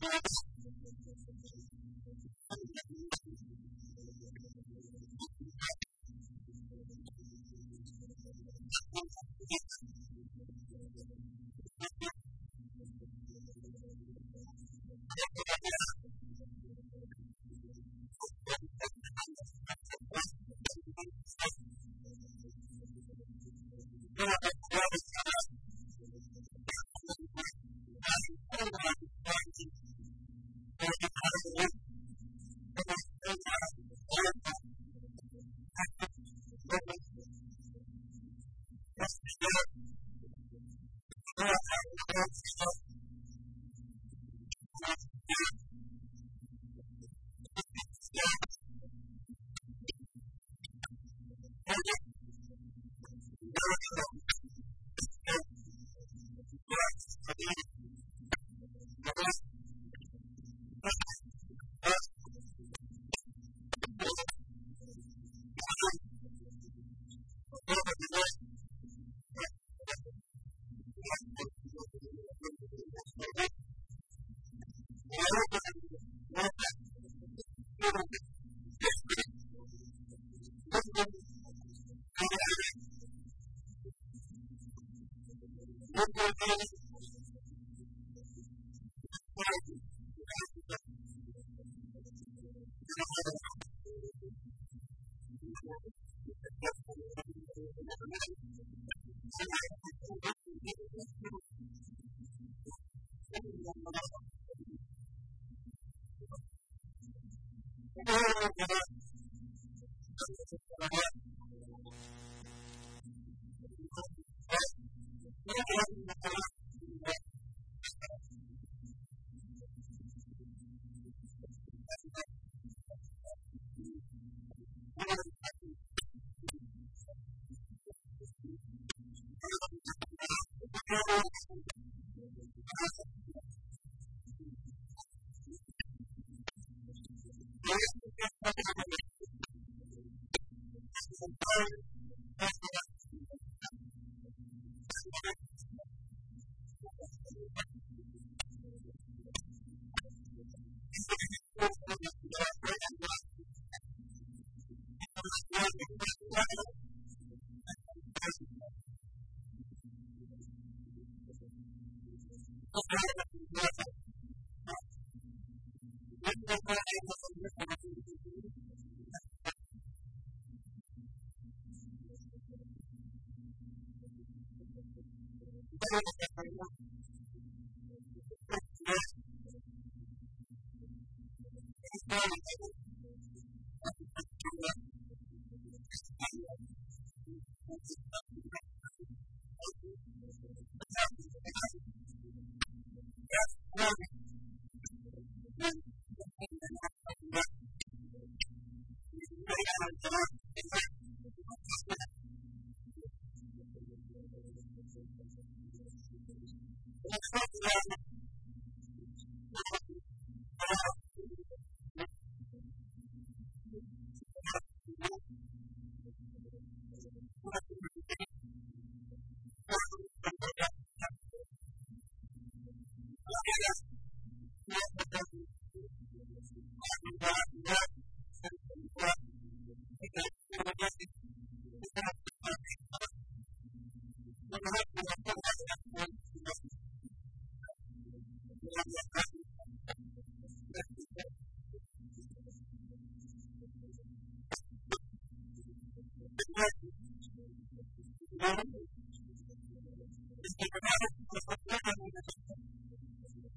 best Thank you. Thank you.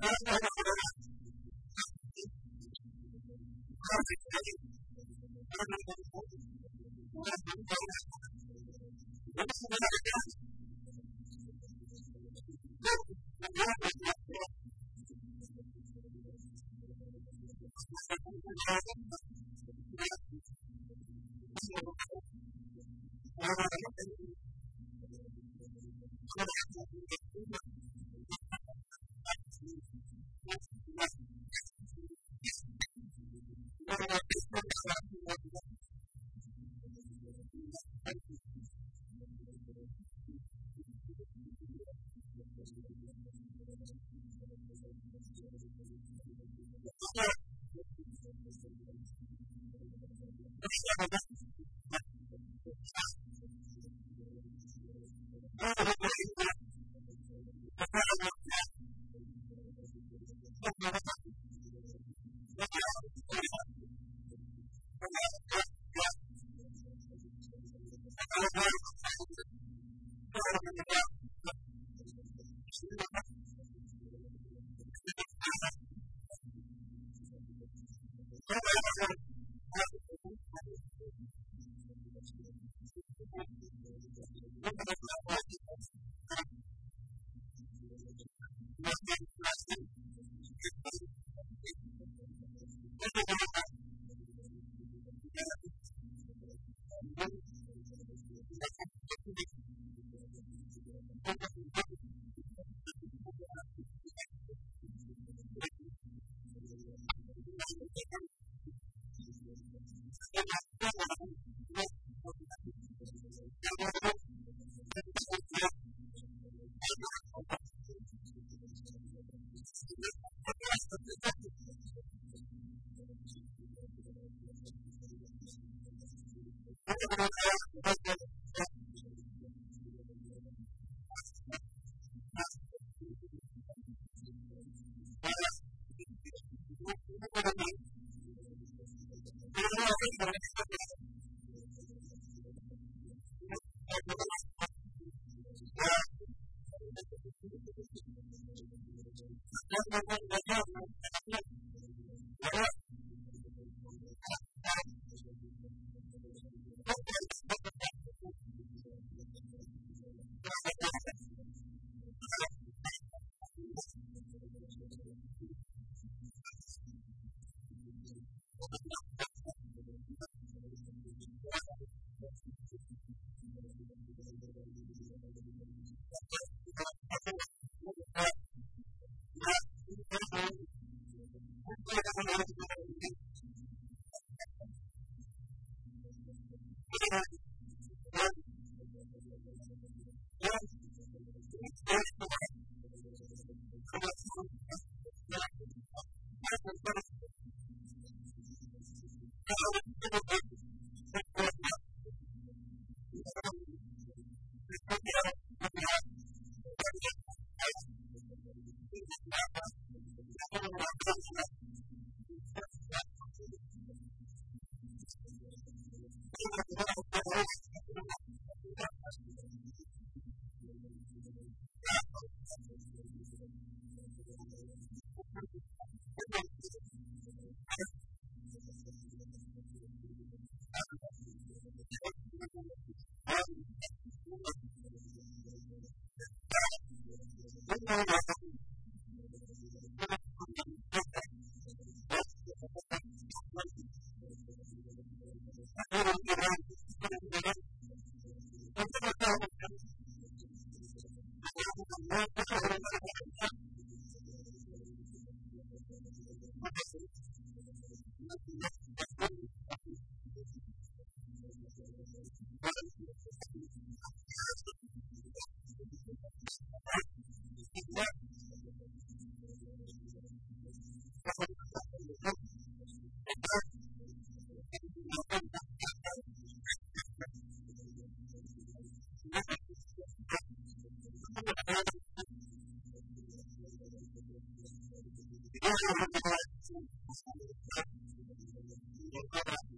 Thank you. Thank you. Thank you. Thank you.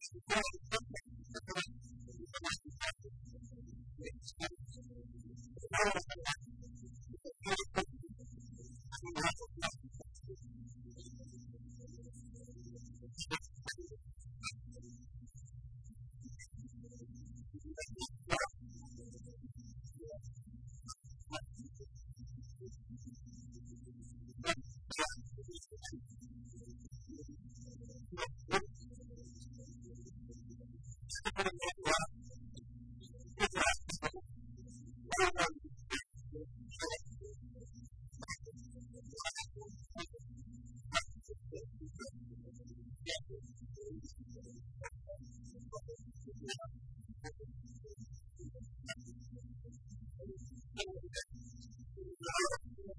Thank you.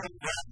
Thank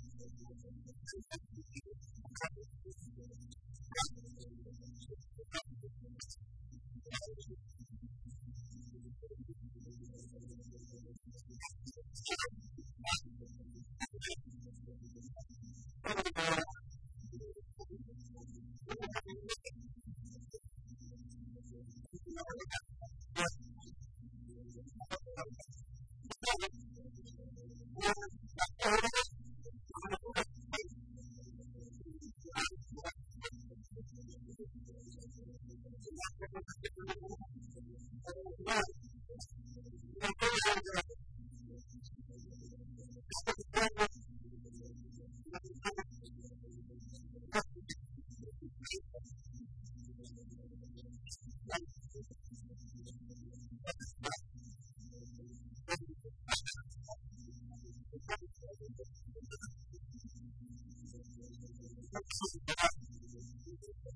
いただきます。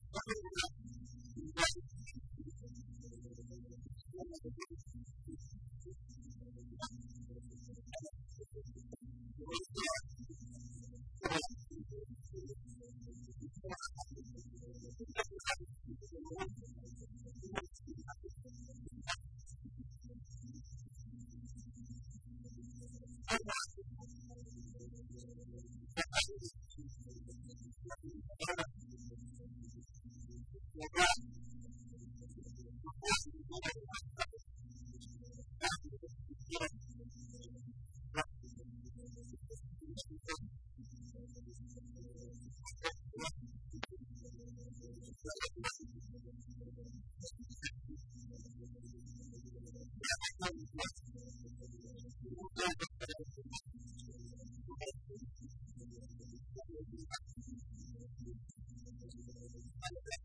I'm going to go to the next one.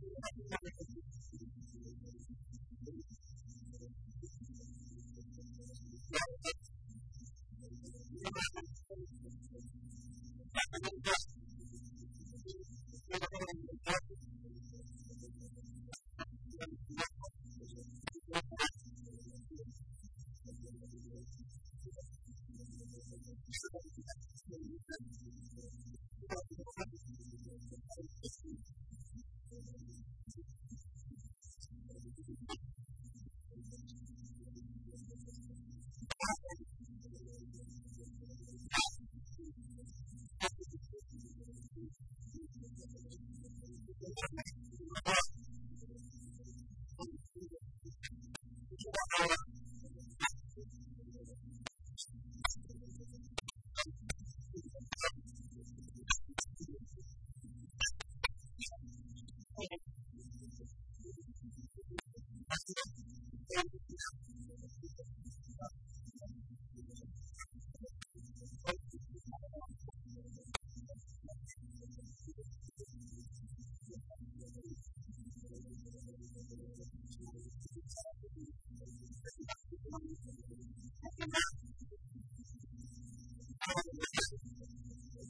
Thank you.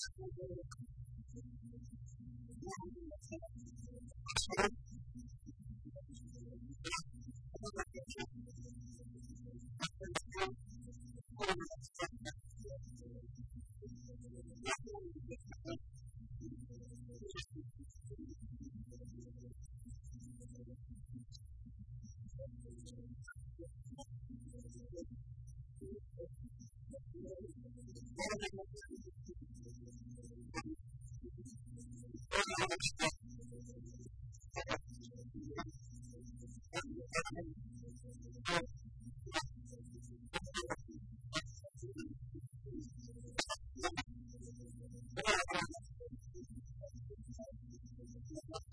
それ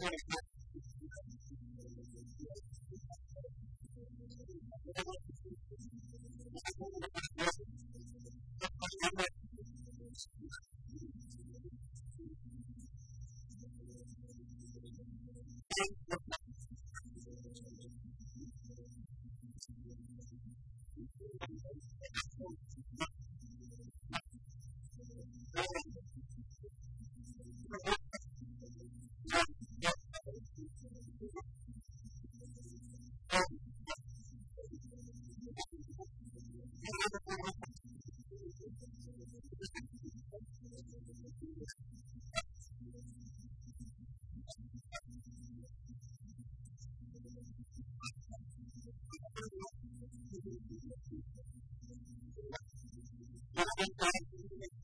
Thank you. Thank you.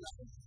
nothing.